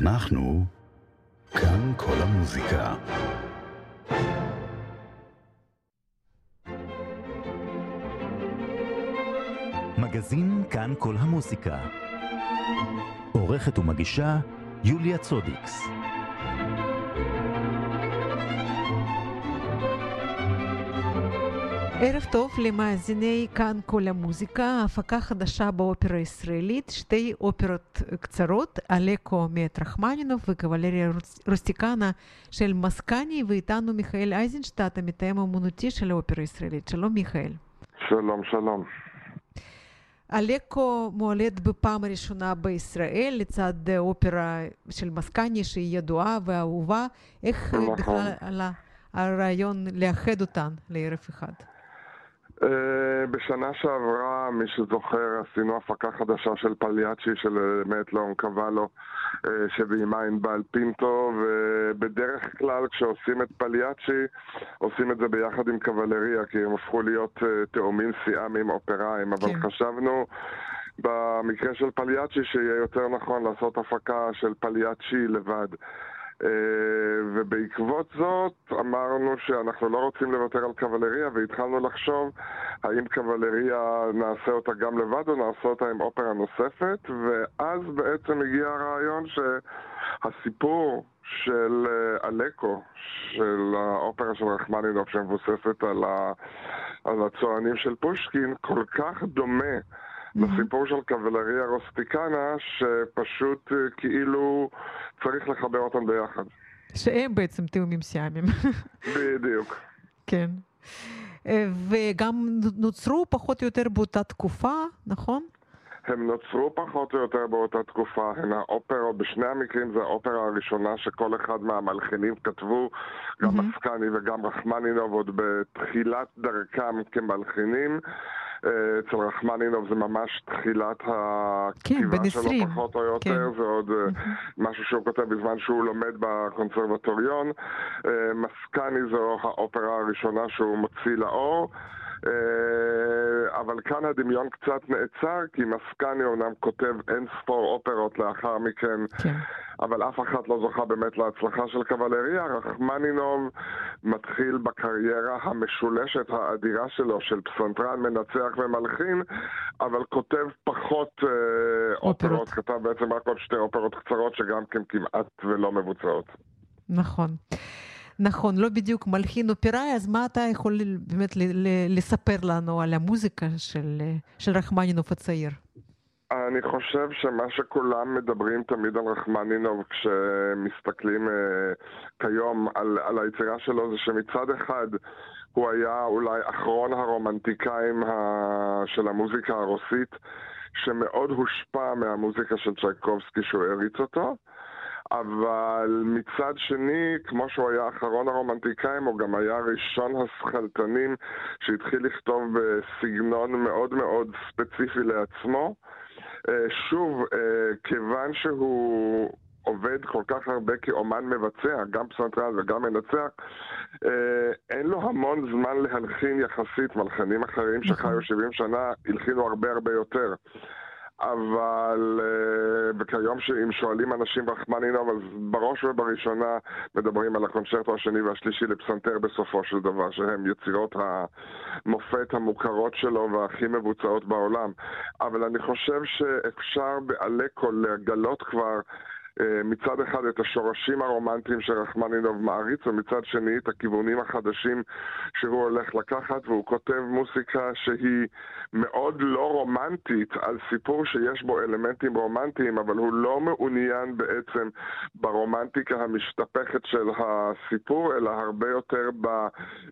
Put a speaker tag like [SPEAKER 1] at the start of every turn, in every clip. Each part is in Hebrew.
[SPEAKER 1] אנחנו כאן כל המוזיקה. מגזין כאן כל המוזיקה. עורכת ומגישה יוליה צודיקס.
[SPEAKER 2] ערב טוב למאזיני כאן כל המוזיקה, הפקה חדשה באופרה הישראלית, שתי אופרות קצרות, אלקו מאת רחמנינוב וקבלריה רוסטיקנה של מסקני, ואיתנו מיכאל אייזנשטט, המתאם האמנותי של האופרה הישראלית. שלום מיכאל.
[SPEAKER 3] שלום, שלום.
[SPEAKER 2] אלקו מועלית בפעם הראשונה בישראל לצד אופרה של מסקני שהיא ידועה ואהובה. איך
[SPEAKER 3] נכון.
[SPEAKER 2] בכלל עלה הרעיון לאחד אותן לערב אחד?
[SPEAKER 3] Uh, בשנה שעברה, מי שזוכר, עשינו הפקה חדשה של פליאצ'י של uh, מאת לאון קוואלו, uh, שביימה ענבל פינטו, ובדרך כלל כשעושים את פליאצ'י, עושים את זה ביחד עם קוולריה, כי הם הפכו להיות תאומים סיאמיים אופראיים, אבל
[SPEAKER 2] כן.
[SPEAKER 3] חשבנו... במקרה של פליאצ'י שיהיה יותר נכון לעשות הפקה של פליאצ'י לבד. Uh, ובעקבות זאת אמרנו שאנחנו לא רוצים לוותר על קוולריה והתחלנו לחשוב האם קוולריה נעשה אותה גם לבד או נעשה אותה עם אופרה נוספת ואז בעצם הגיע הרעיון שהסיפור של uh, אלקו, של האופרה של רחמנינוב שמבוססת על, על הצוענים של פושקין כל כך דומה לסיפור של קוולריה רוסטיקנה, שפשוט אה, כאילו צריך לחבר אותם ביחד.
[SPEAKER 2] שהם בעצם תאומים סיאמיים.
[SPEAKER 3] בדיוק.
[SPEAKER 2] כן. אה, וגם נוצרו פחות או יותר באותה תקופה, נכון?
[SPEAKER 3] הם נוצרו פחות או יותר באותה תקופה, הן האופרה, בשני המקרים זו האופרה הראשונה שכל אחד מהמלחינים כתבו, גם. מסקני וגם רחמנינוב עוד בתחילת דרכם כמלחינים. אה, אצל רחמנינוב זה ממש תחילת
[SPEAKER 2] כן,
[SPEAKER 3] הכתיבה
[SPEAKER 2] בן
[SPEAKER 3] שלו
[SPEAKER 2] 20.
[SPEAKER 3] פחות או יותר,
[SPEAKER 2] כן.
[SPEAKER 3] זה עוד אה, משהו שהוא כותב בזמן שהוא לומד בקונסרבטוריון. אה, מסקני זו האופרה הראשונה שהוא מוציא לאור. אה, אבל כאן הדמיון קצת נעצר, כי מסקני אומנם כותב אין ספור אופרות לאחר מכן,
[SPEAKER 2] כן.
[SPEAKER 3] אבל אף אחת לא זוכה באמת להצלחה של קוולריה. רחמנינוב מתחיל בקריירה המשולשת האדירה שלו של פסנתרן, מנצח ומלחין, אבל כותב פחות אה,
[SPEAKER 2] אופרות.
[SPEAKER 3] אופרות. כתב בעצם רק עוד שתי אופרות קצרות שגם כן כמעט ולא מבוצעות.
[SPEAKER 2] נכון. נכון, לא בדיוק מלחין אופראי, אז מה אתה יכול באמת לספר לנו על המוזיקה של, אה, של רחמנינוב הצעיר?
[SPEAKER 3] אני חושב שמה שכולם מדברים תמיד על רחמנינוב כשמסתכלים אה, כיום על, על היצירה שלו זה שמצד אחד הוא היה אולי אחרון הרומנטיקאים ה, של המוזיקה הרוסית שמאוד הושפע מהמוזיקה של צ'ייקובסקי שהוא הריץ אותו אבל מצד שני, כמו שהוא היה אחרון הרומנטיקאים, הוא גם היה ראשון השכלתנים שהתחיל לכתוב בסגנון מאוד מאוד ספציפי לעצמו. אה, שוב, אה, כיוון שהוא עובד כל כך הרבה כאומן מבצע, גם פסנתרן וגם מנצח, אה, אין לו המון זמן להלחין יחסית. מלחינים אחרים שחיו 70 שנה הלחינו הרבה הרבה יותר. אבל אה, וכיום שאם שואלים אנשים רחמנינוב, אז בראש ובראשונה מדברים על הקונצ'רטו השני והשלישי לפסנתר בסופו של דבר, שהם יצירות המופת המוכרות שלו והכי מבוצעות בעולם. אבל אני חושב שאפשר באלקו לגלות כבר מצד אחד את השורשים הרומנטיים שרחמנינוב מעריץ, ומצד שני את הכיוונים החדשים שהוא הולך לקחת, והוא כותב מוסיקה שהיא מאוד לא רומנטית על סיפור שיש בו אלמנטים רומנטיים, אבל הוא לא מעוניין בעצם ברומנטיקה המשתפכת של הסיפור, אלא הרבה יותר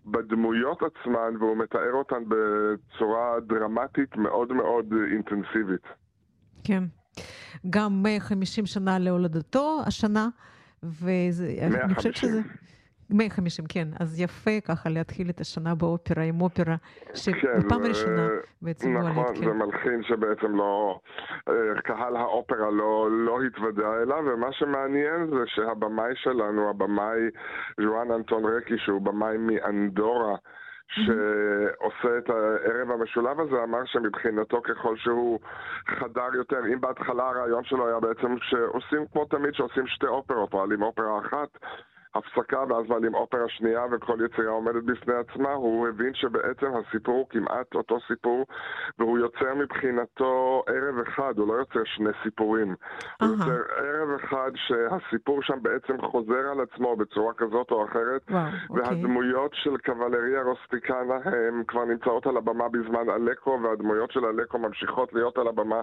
[SPEAKER 3] בדמויות עצמן, והוא מתאר אותן בצורה דרמטית מאוד מאוד אינטנסיבית.
[SPEAKER 2] כן. גם 150 שנה להולדתו השנה, ואני חושבת שזה... 150, כן. אז יפה ככה להתחיל את השנה באופרה עם אופרה שבפעם
[SPEAKER 3] זה-
[SPEAKER 2] הראשונה בעצם
[SPEAKER 3] נכון,
[SPEAKER 2] מועלית,
[SPEAKER 3] זה
[SPEAKER 2] כן.
[SPEAKER 3] מלחין שבעצם לא, אה, קהל האופרה לא, לא התוודע אליו, ומה שמעניין זה שהבמאי שלנו, הבמאי ז'ואן אנטון רקי, שהוא במאי מאנדורה, שעושה את הערב המשולב הזה, אמר שמבחינתו ככל שהוא חדר יותר, אם בהתחלה הרעיון שלו היה בעצם שעושים כמו תמיד שעושים שתי אופרות, מעלים אופרה אחת הפסקה ואז מעלים אופרה שנייה וכל יצירה עומדת בפני עצמה, הוא הבין שבעצם הסיפור הוא כמעט אותו סיפור והוא יוצר מבחינתו ערב אחד, הוא לא יוצר שני סיפורים. Uh-huh. הוא יוצר ערב אחד שהסיפור שם בעצם חוזר על עצמו בצורה כזאת או אחרת, wow, okay. והדמויות של קבלריה רוסטיקנה הן כבר נמצאות על הבמה בזמן אלקו והדמויות של אלקו ממשיכות להיות על הבמה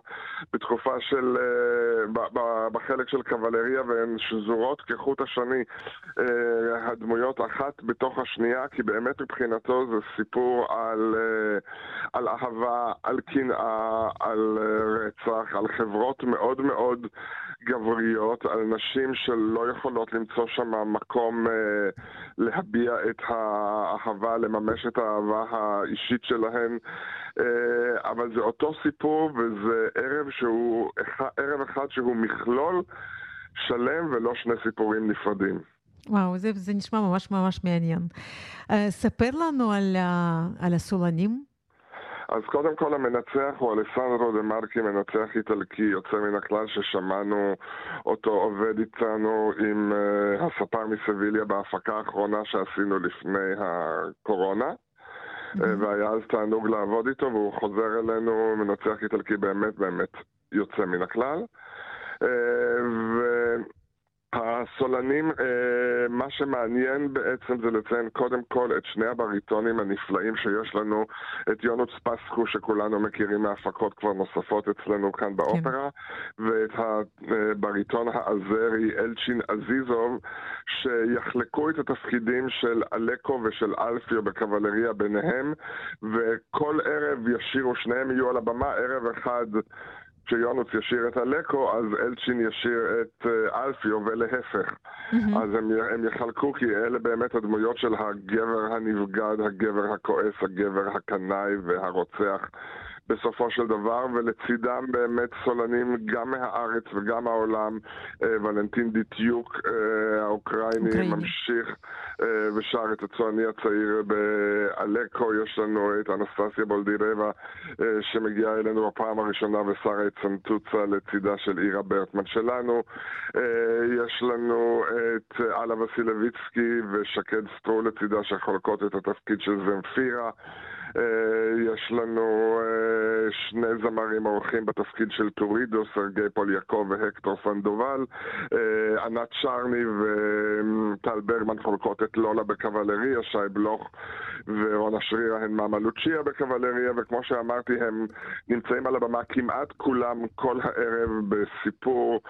[SPEAKER 3] בתקופה של... אה, בחלק של קבלריה והן שזורות כחוט השני. אה, הדמויות אחת בתוך השנייה, כי באמת מבחינתו זה סיפור על, אה, על אהבה, על קנאה, על אה, רצח, על חברות מאוד מאוד גבריות, על נשים שלא יכולות למצוא שם מקום להביע את האהבה, לממש את האהבה האישית שלהן. אבל זה אותו סיפור וזה ערב שהוא, ערב אחד שהוא מכלול שלם ולא שני סיפורים נפרדים.
[SPEAKER 2] וואו, זה, זה נשמע ממש ממש מעניין. Uh, ספר לנו על, על הסולנים.
[SPEAKER 3] אז קודם כל המנצח הוא אלסנדרו דה מרקי, מנצח איטלקי יוצא מן הכלל ששמענו אותו עובד איתנו עם uh, הספר מסביליה בהפקה האחרונה שעשינו לפני הקורונה. Mm-hmm. Uh, והיה אז תענוג לעבוד איתו, והוא חוזר אלינו, מנצח איטלקי באמת באמת יוצא מן הכלל. Uh, ו... הסולנים, אה, מה שמעניין בעצם זה לציין קודם כל את שני הבריטונים הנפלאים שיש לנו, את יונוץ פסקו שכולנו מכירים מהפקות כבר נוספות אצלנו כאן כן. באופרה, כן. ואת הבריטון האזרי אלצ'ין עזיזוב, שיחלקו את התפקידים של אלקו ושל אלפיו בקבלריה ביניהם, וכל ערב ישירו, שניהם יהיו על הבמה, ערב אחד כשיונוץ ישיר את הלקו, אז אלצ'ין ישיר את אה, אלפיו ולהפך. Mm-hmm. אז הם, הם יחלקו, כי אלה באמת הדמויות של הגבר הנבגד, הגבר הכועס, הגבר הקנאי והרוצח. בסופו של דבר, ולצידם באמת סולנים גם מהארץ וגם מהעולם. אה, ולנטין דיטיוק אה, האוקראיני אוקראיני. ממשיך אה, ושר את הצועני הצעיר באלקו. יש לנו את אנסטסיה בולדירבה שמגיעה אלינו בפעם הראשונה ושרה את סנטוצה לצידה של עירה ברטמן שלנו. יש לנו את אללה וסילביצקי ושקד סטרו לצידה שחולקות את התפקיד של זמפירה. אה, יש לנו אה, שני זמרים אורחים בתפקיד של טורידו, סרגי פול יעקב והקטור סנדובל. אה, ענת שרני וטל ברגמן חולקות את לולה בקבלריה, שי בלוך ורונה שרירה הן מאמה לוצ'יה בקבלריה, וכמו שאמרתי, הם נמצאים על הבמה כמעט כולם כל הערב בסיפור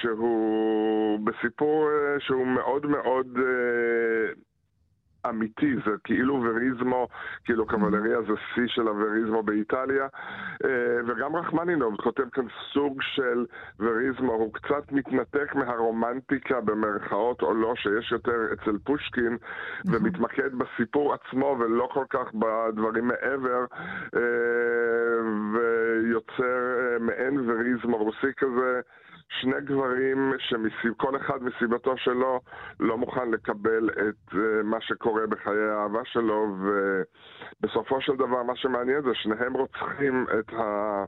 [SPEAKER 3] שהוא, בסיפור שהוא מאוד מאוד... אמיתי, זה כאילו וריזמו, כאילו קבלריה זה שיא של הווריזמו באיטליה, אה, וגם רחמנינוב כותב כאן סוג של וריזמו, הוא קצת מתנתק מהרומנטיקה במרכאות או לא, שיש יותר אצל פושקין, נכון. ומתמקד בסיפור עצמו ולא כל כך בדברים מעבר, אה, ויוצר אה, מעין וריזמו רוסי כזה. שני גברים שכל אחד מסיבתו שלו לא מוכן לקבל את uh, מה שקורה בחיי האהבה שלו ובסופו של דבר מה שמעניין זה שניהם רוצחים את ה...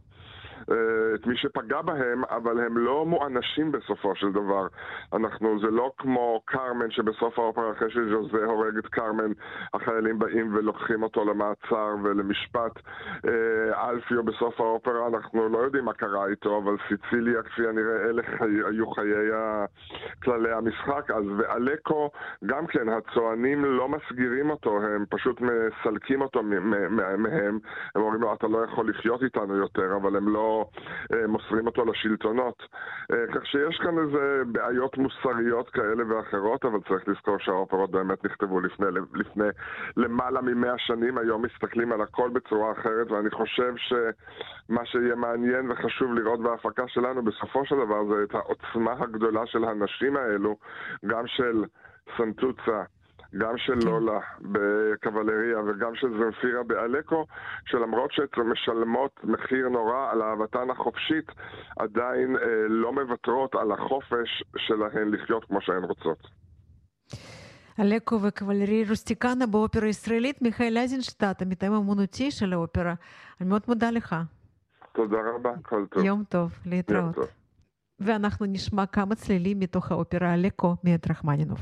[SPEAKER 3] אה, את מי שפגע בהם, אבל הם לא מואנשים בסופו של דבר. אנחנו, זה לא כמו קרמן שבסוף האופרה אחרי שז'וזה הורג את קרמן, החיילים באים ולוקחים אותו למעצר ולמשפט. אה, אלפיו בסוף האופרה, אנחנו לא יודעים מה קרה איתו, אבל סיציליה, כפי הנראה, אלה היו חיי כללי המשחק. אז ואלקו, גם כן, הצוענים לא מסגירים אותו, הם פשוט מסלקים אותו מהם. הם אומרים לו, אתה לא יכול לחיות איתנו יותר, אבל הם לא... אה, מוסרים אותו לשלטונות. אה, כך שיש כאן איזה בעיות מוסריות כאלה ואחרות, אבל צריך לזכור שהאופרות באמת נכתבו לפני, לפני למעלה ממאה שנים, היום מסתכלים על הכל בצורה אחרת, ואני חושב שמה שיהיה מעניין וחשוב לראות בהפקה שלנו בסופו של דבר זה את העוצמה הגדולה של הנשים האלו, גם של סנטוצה, גם של כן. לולה בקבלריה וגם של זמפירה באלקו, שלמרות שהן משלמות מחיר נורא על אהבתן החופשית, עדיין אה, לא מוותרות על החופש שלהן לחיות כמו שהן רוצות.
[SPEAKER 2] אלקו וקבלרי רוסטיקנה באופרה ישראלית, מיכאל אייזנשטט, המתאם אמנותי של האופרה. אני מאוד מודה לך.
[SPEAKER 3] תודה רבה, כל טוב.
[SPEAKER 2] יום טוב, להתראות.
[SPEAKER 3] יום טוב.
[SPEAKER 2] ואנחנו נשמע כמה צלילים מתוך האופרה אלקו מאת רחמנינוב.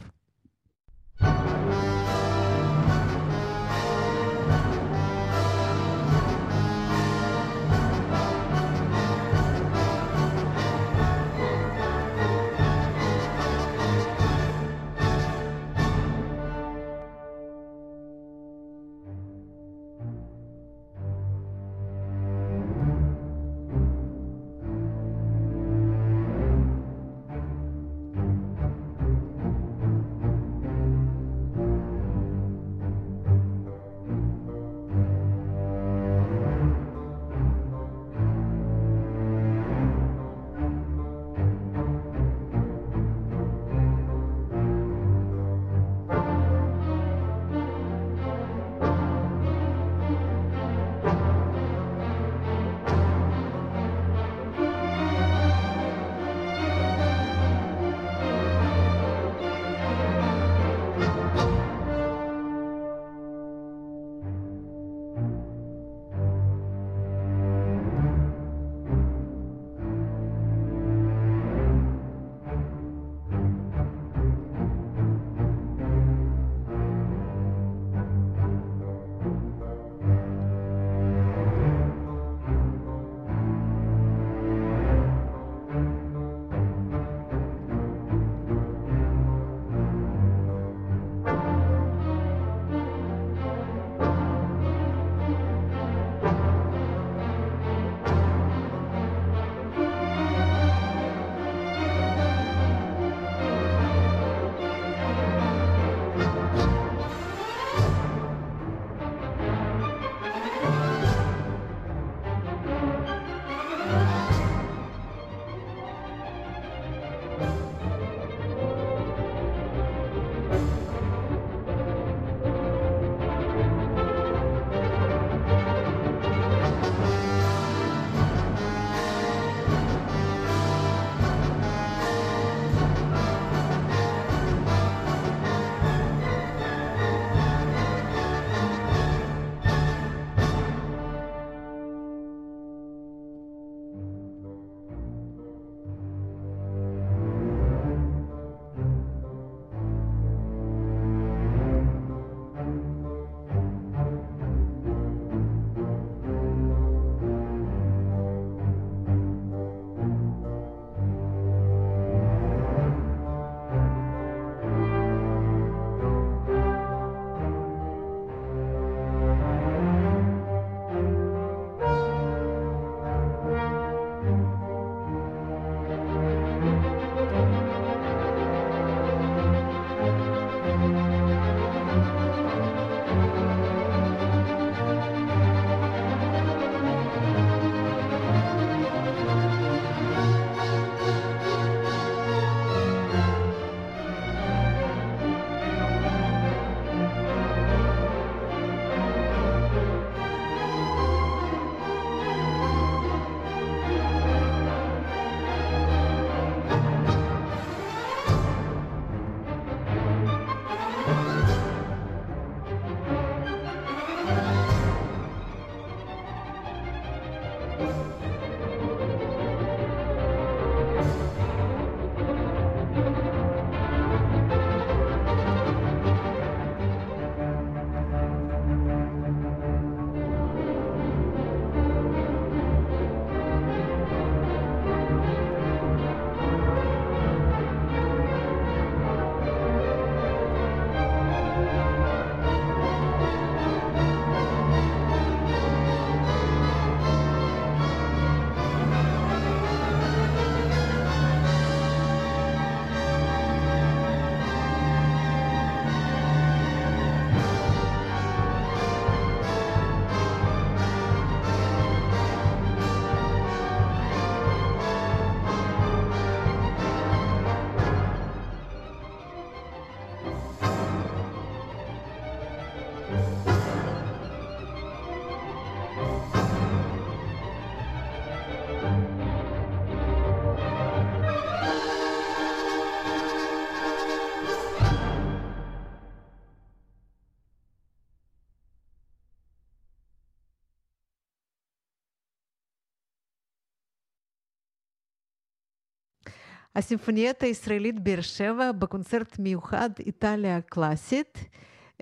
[SPEAKER 2] הסימפוניית הישראלית באר שבע בקונצרט מיוחד איטליה קלאסית,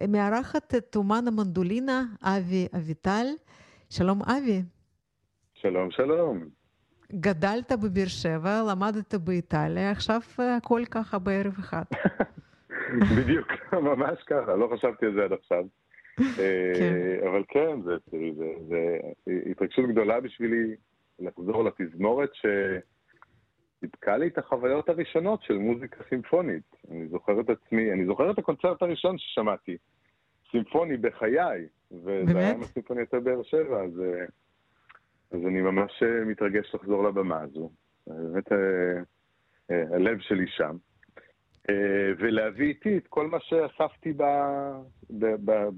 [SPEAKER 2] מארחת את אומן המנדולינה אבי אביטל. שלום אבי.
[SPEAKER 4] שלום, שלום.
[SPEAKER 2] גדלת בבאר שבע, למדת באיטליה, עכשיו הכל ככה בערב אחד.
[SPEAKER 4] בדיוק, ממש ככה, לא חשבתי על זה עד עכשיו. כן. אבל כן, זה, זה, זה, זה התרגשות גדולה בשבילי לחזור לתזמורת שסיפקה לי את החוויות הראשונות של מוזיקה סימפונית. אני זוכר את עצמי, אני זוכר את הקונצרט הראשון ששמעתי, סימפוני בחיי, וזה היה עם הסימפוניית באר שבע, אז, אז אני ממש מתרגש לחזור לבמה הזו. באמת הלב שלי שם. ולהביא איתי את כל מה שאספתי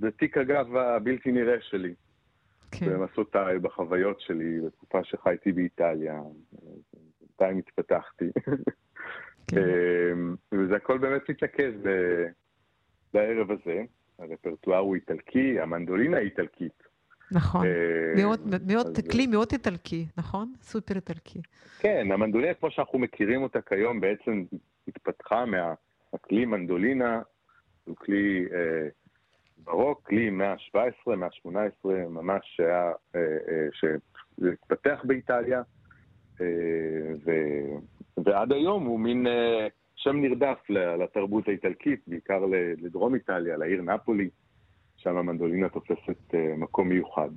[SPEAKER 4] בתיק הגב הבלתי נראה שלי. כן. במסעותיי, בחוויות שלי, בתקופה שחייתי באיטליה, בינתיים התפתחתי. כן. אמ, וזה הכל באמת מתנקז בערב הזה. הרפרטואר הוא איטלקי, המנדולינה היא איטלקית.
[SPEAKER 2] נכון, אה, מאוד. כלי מאוד איטלקי, נכון? סופר איטלקי.
[SPEAKER 4] כן, המנדולינה כמו שאנחנו מכירים אותה כיום בעצם התפתחה מהכלי מנדולינה, הוא כלי אה, ברוק, כלי מאה ה-17, מאה ה-18, ממש אה, אה, שהתפתח באיטליה, אה, ו, ועד היום הוא מין שם נרדף לתרבות האיטלקית, בעיקר לדרום איטליה, לעיר נפולי, שם המנדולינה תופסת מקום מיוחד.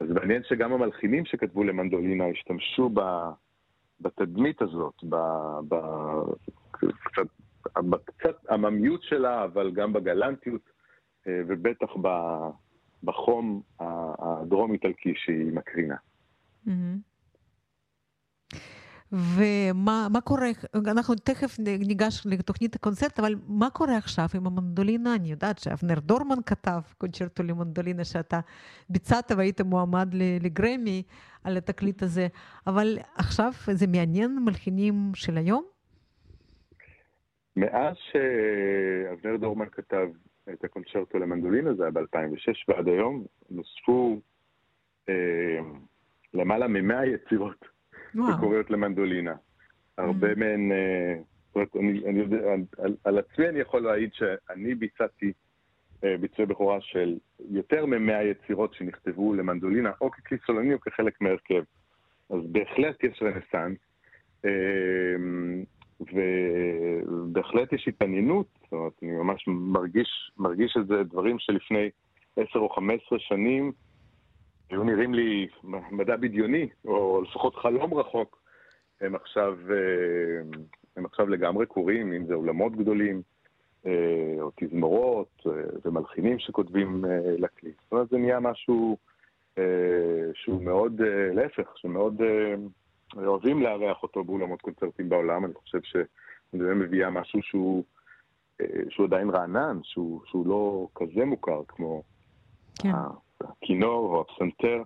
[SPEAKER 4] אז מעניין שגם המלחינים שכתבו למנדולינה השתמשו ב, בתדמית הזאת, ב, ב, קצת, בקצת עממיות שלה, אבל גם בגלנטיות אה, ובטח בחום הדרום-איטלקי שהיא מקרינה.
[SPEAKER 2] ומה קורה, אנחנו תכף ניגש לתוכנית הקונצרט, אבל מה קורה עכשיו עם המנדולינה? אני יודעת שאבנר דורמן כתב קונצ'רטו למנדולינה שאתה ביצעת והיית מועמד לגרמי על התקליט הזה, אבל עכשיו זה מעניין מלחינים של היום?
[SPEAKER 4] מאז שאבנר דורמן כתב את הקונצ'רטו למנדולינה, זה היה ב-2006, ועד היום נוספו אה, למעלה מ-100 יצירות מקוריות למנדולינה. הרבה mm. מהן, אה, זאת אומרת, אני, אני יודע, על, עצמי אני יכול להעיד שאני ביצעתי אה, ביצועי בכורה של יותר מ-100 יצירות שנכתבו למנדולינה, או ככלי סולני או כחלק מהרכב. אז בהחלט יש רנסאנס. אה, ובהחלט יש התעניינות, זאת אומרת, אני ממש מרגיש, מרגיש את זה, דברים שלפני עשר או חמש עשרה שנים היו נראים לי מדע בדיוני, או לפחות חלום רחוק, הם עכשיו, אה, הם עכשיו לגמרי קורים, אם זה אולמות גדולים, אה, או תזמורות, אה, ומלחינים שכותבים לכלי. זאת אומרת, זה נהיה משהו שהוא מאוד, להפך, שמאוד... אוהבים לארח אותו באולמות קונצרטים בעולם, אני חושב שזה מביאה משהו שהוא, שהוא עדיין רענן, שהוא, שהוא לא כזה מוכר כמו כן. הכינור או הפסנתר,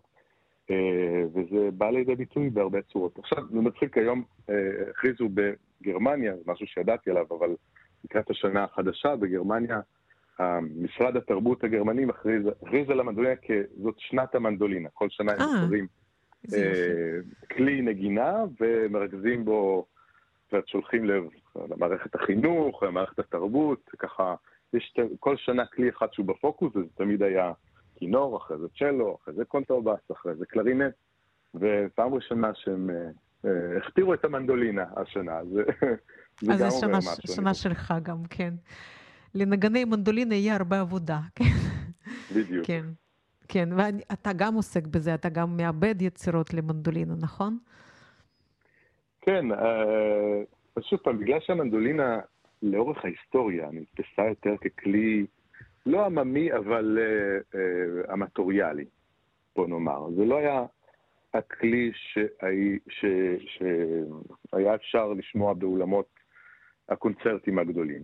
[SPEAKER 4] אה, וזה בא לידי ביטוי בהרבה צורות. עכשיו, זה מצחיק, היום אה, הכריזו בגרמניה, זה משהו שידעתי עליו, אבל לקראת השנה החדשה בגרמניה, משרד התרבות הגרמני מכריז, הכריז על המנדולינה כזאת שנת המנדולינה. כל שנה הם מכריזים אה, כלי נגינה ומרכזים בו, שולחים למערכת החינוך, למערכת התרבות, ככה, יש כל שנה כלי אחד שהוא בפוקוס, וזה תמיד היה כינור, אחרי זה צ'לו, אחרי זה קונטרבאס, אחרי זה קלרינט, ופעם ראשונה שהם אה, אה, הכתירו את המנדולינה השנה, זה,
[SPEAKER 2] זה גם אומר משהו. אז זה שנה שלך גם, כן. לנגני מנדולינה יהיה הרבה עבודה, כן.
[SPEAKER 4] בדיוק.
[SPEAKER 2] כן. כן, ואתה גם עוסק בזה, אתה גם מאבד יצירות למנדולינה, נכון?
[SPEAKER 4] כן, אה, שוב פעם, בגלל שהמנדולינה לאורך ההיסטוריה נתפסה יותר ככלי לא עממי, אבל uh, uh, אמטוריאלי, בוא נאמר. זה לא היה הכלי שהיה, ש, שהיה אפשר לשמוע באולמות הקונצרטים הגדולים.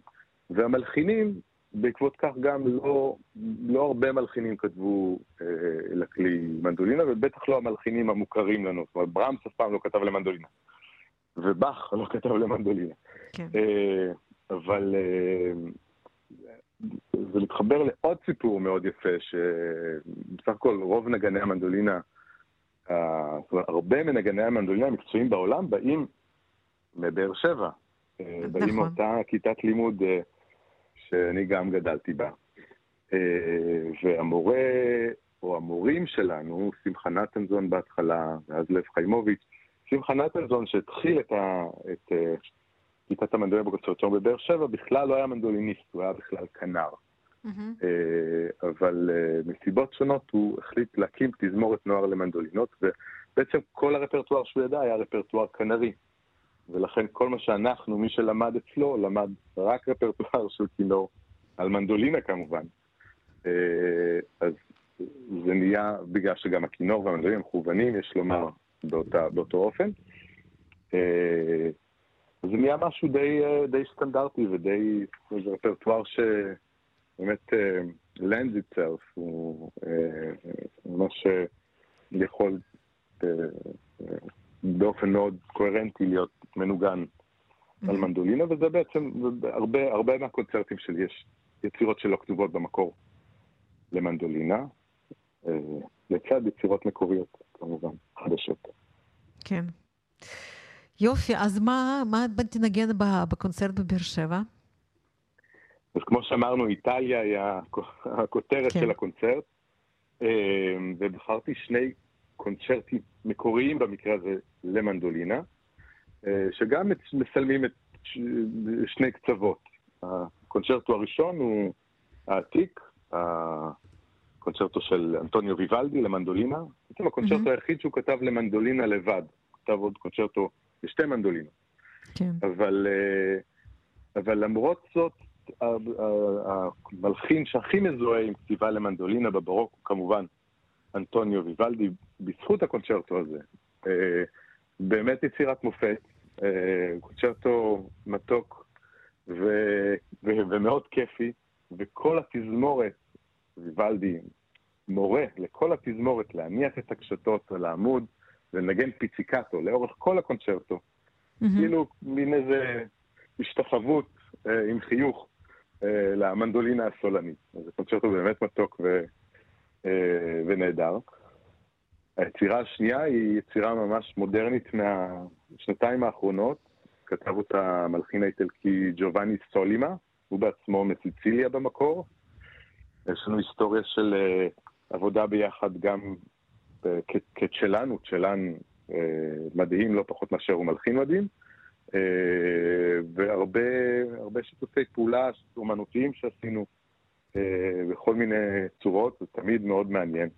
[SPEAKER 4] והמלחינים בעקבות כך גם לא, לא הרבה מלחינים כתבו אה, לכלי מנדולינה, ובטח לא המלחינים המוכרים לנו. זאת אומרת, ברמס אף פעם לא כתב למנדולינה, ובאך לא כתב למנדולינה. כן. אה, אבל אה, זה מתחבר לעוד סיפור מאוד יפה, שבסך הכל רוב נגני המנדולינה, אה, הרבה מנגני המנדולינה המקצועיים בעולם באים מבאר שבע. באים
[SPEAKER 2] נכון.
[SPEAKER 4] מאותה כיתת לימוד אה, שאני גם גדלתי בה. אה, והמורה, או המורים שלנו, שמחה נתנזון בהתחלה, ואז לב חיימוביץ', שמחה נתנזון שהתחיל את, ה, את כיתת המנדולינה בקונסרטוריון בבאר שבע, בכלל לא היה מנדוליניסט, הוא היה בכלל כנר. אה, אבל אה, מסיבות שונות הוא החליט להקים תזמורת נוער למנדולינות, ובעצם כל הרפרטואר שהוא ידע היה רפרטואר כנרי. ולכן כל מה שאנחנו, מי שלמד אצלו, למד רק רפרטואר של כינור, על מנדולינה כמובן. אה, אז זה נהיה, בגלל שגם הכינור והמנדולינה מכוונים, יש לומר, באותה, באותו אופן. אה, זה נהיה משהו די, אה, די סטנדרטי ודי, זה רפרטואר שבאמת uh, lends itself, הוא אה, ממש אה, יכול אה, אה, באופן מאוד קוהרנטי להיות מנוגן על מנדולינה, וזה בעצם, הרבה, הרבה מהקונצרטים שלי יש יצירות שלא כתובות במקור למנדולינה, אה, לצד יצירות מקוריות, כמובן, חדשות.
[SPEAKER 2] כן. יופי, אז מה, מה תנגן בקונצרט בבאר שבע?
[SPEAKER 4] אז כמו שאמרנו, איטליה היא הכ- הכותרת
[SPEAKER 2] כן.
[SPEAKER 4] של הקונצרט, ובחרתי שני קונצ'רטים מקוריים במקרה הזה למנדולינה, שגם מצלמים את שני קצוות. הקונצ'רטו הראשון הוא העתיק, הקונצ'רטו של אנטוניו ויוולדי למנדולינה, בעצם הקונצ'רטו
[SPEAKER 2] מהמם.
[SPEAKER 4] היחיד שהוא כתב למנדולינה לבד. כתב עוד קונצ'רטו לשתי מנדולינות.
[SPEAKER 2] כן.
[SPEAKER 4] אבל, אה, אבל למרות זאת, המלחין שהכי מזוהה עם כתיבה למנדולינה בברוק הוא כמובן אנטוניו ויוולדי, בזכות הקונצ'רטו הזה. אה, באמת יצירת מופת, אה, קונצ'רטו מתוק ו- ו- ומאוד כיפי, וכל התזמורת, ויוולדי מורה לכל התזמורת להניח את הקשתות על העמוד ולנגן פיציקטו לאורך כל הקונצ'רטו.
[SPEAKER 2] מהמם.
[SPEAKER 4] כאילו מין איזה השתחוות אה, עם חיוך אה, למנדולינה הסולנית. אז זה קונצ'רטו באמת מתוק ו, אה, ונהדר. היצירה השנייה היא יצירה ממש מודרנית מהשנתיים האחרונות. כתב אותה המלחין האיטלקי ג'ובאני סולימה, הוא בעצמו מסיציליה במקור. יש לנו היסטוריה של אה, עבודה ביחד גם כצ'לן, הוא צ'לן אה, מדהים לא פחות מאשר הוא מלחין מדהים, אה, והרבה הרבה שיתופי פעולה אומנותיים שעשינו אה, בכל מיני צורות, זה תמיד מאוד מעניין.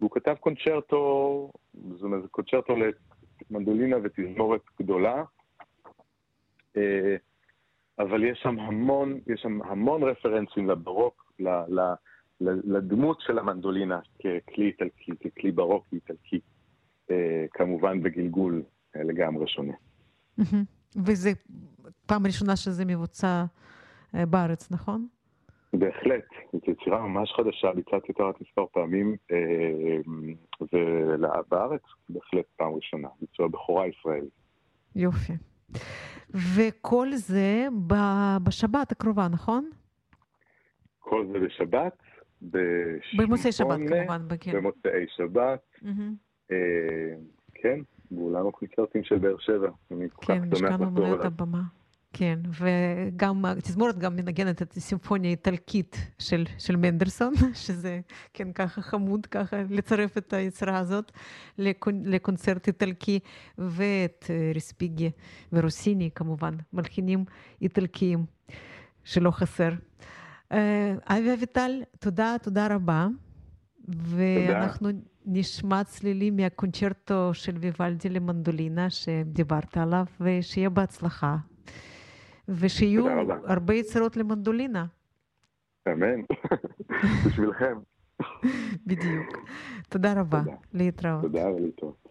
[SPEAKER 4] והוא כתב קונצ'רטו, זאת אומרת, קונצ'רטו למנדולינה ותזמורת גדולה, אבל יש שם המון, יש שם המון רפרנסים לברוק, לדמות של המנדולינה ככלי איטלקי, ככלי ברוקי איטלקי, אה, כמובן בגלגול אה, לגמרי שונה.
[SPEAKER 2] וזה פעם ראשונה שזה מבוצע אה, בארץ, נכון?
[SPEAKER 4] בהחלט, זו יצירה ממש חדשה, ביצעתי אותה רק מספר פעמים, ובארץ בהחלט פעם ראשונה, ביצוע בכורה ישראלי.
[SPEAKER 2] יופי. וכל זה בשבת הקרובה, נכון?
[SPEAKER 4] כל זה בשבת,
[SPEAKER 2] במוצאי שבת כמובן, כן.
[SPEAKER 4] במוצאי שבת. אה, כן, באולם הקונצרטים של באר שבע. אני כל כך
[SPEAKER 2] כן,
[SPEAKER 4] שמח
[SPEAKER 2] משכן
[SPEAKER 4] לחזור אליו.
[SPEAKER 2] הבמה. כן, וגם התזמורת גם מנגנת את הסימפוניה האיטלקית של, של מנדלסון, שזה כן ככה חמוד, ככה לצרף את היצירה הזאת לקונ, לקונצרט איטלקי, ואת אה, ריספיגי ורוסיני כמובן, מלחינים איטלקיים שלא חסר. אה, אבי אביטל, תודה, תודה רבה. ואנחנו נשמע צלילים מהקונצ'רטו של ויוולדי למנדולינה שדיברת עליו, ושיהיה בהצלחה. ושיהיו. הרבה יצירות למנדולינה,
[SPEAKER 4] אמן, בשבילכם.
[SPEAKER 2] בדיוק. תודה רבה,
[SPEAKER 4] תודה.
[SPEAKER 2] להתראות.
[SPEAKER 4] תודה ולהתראות.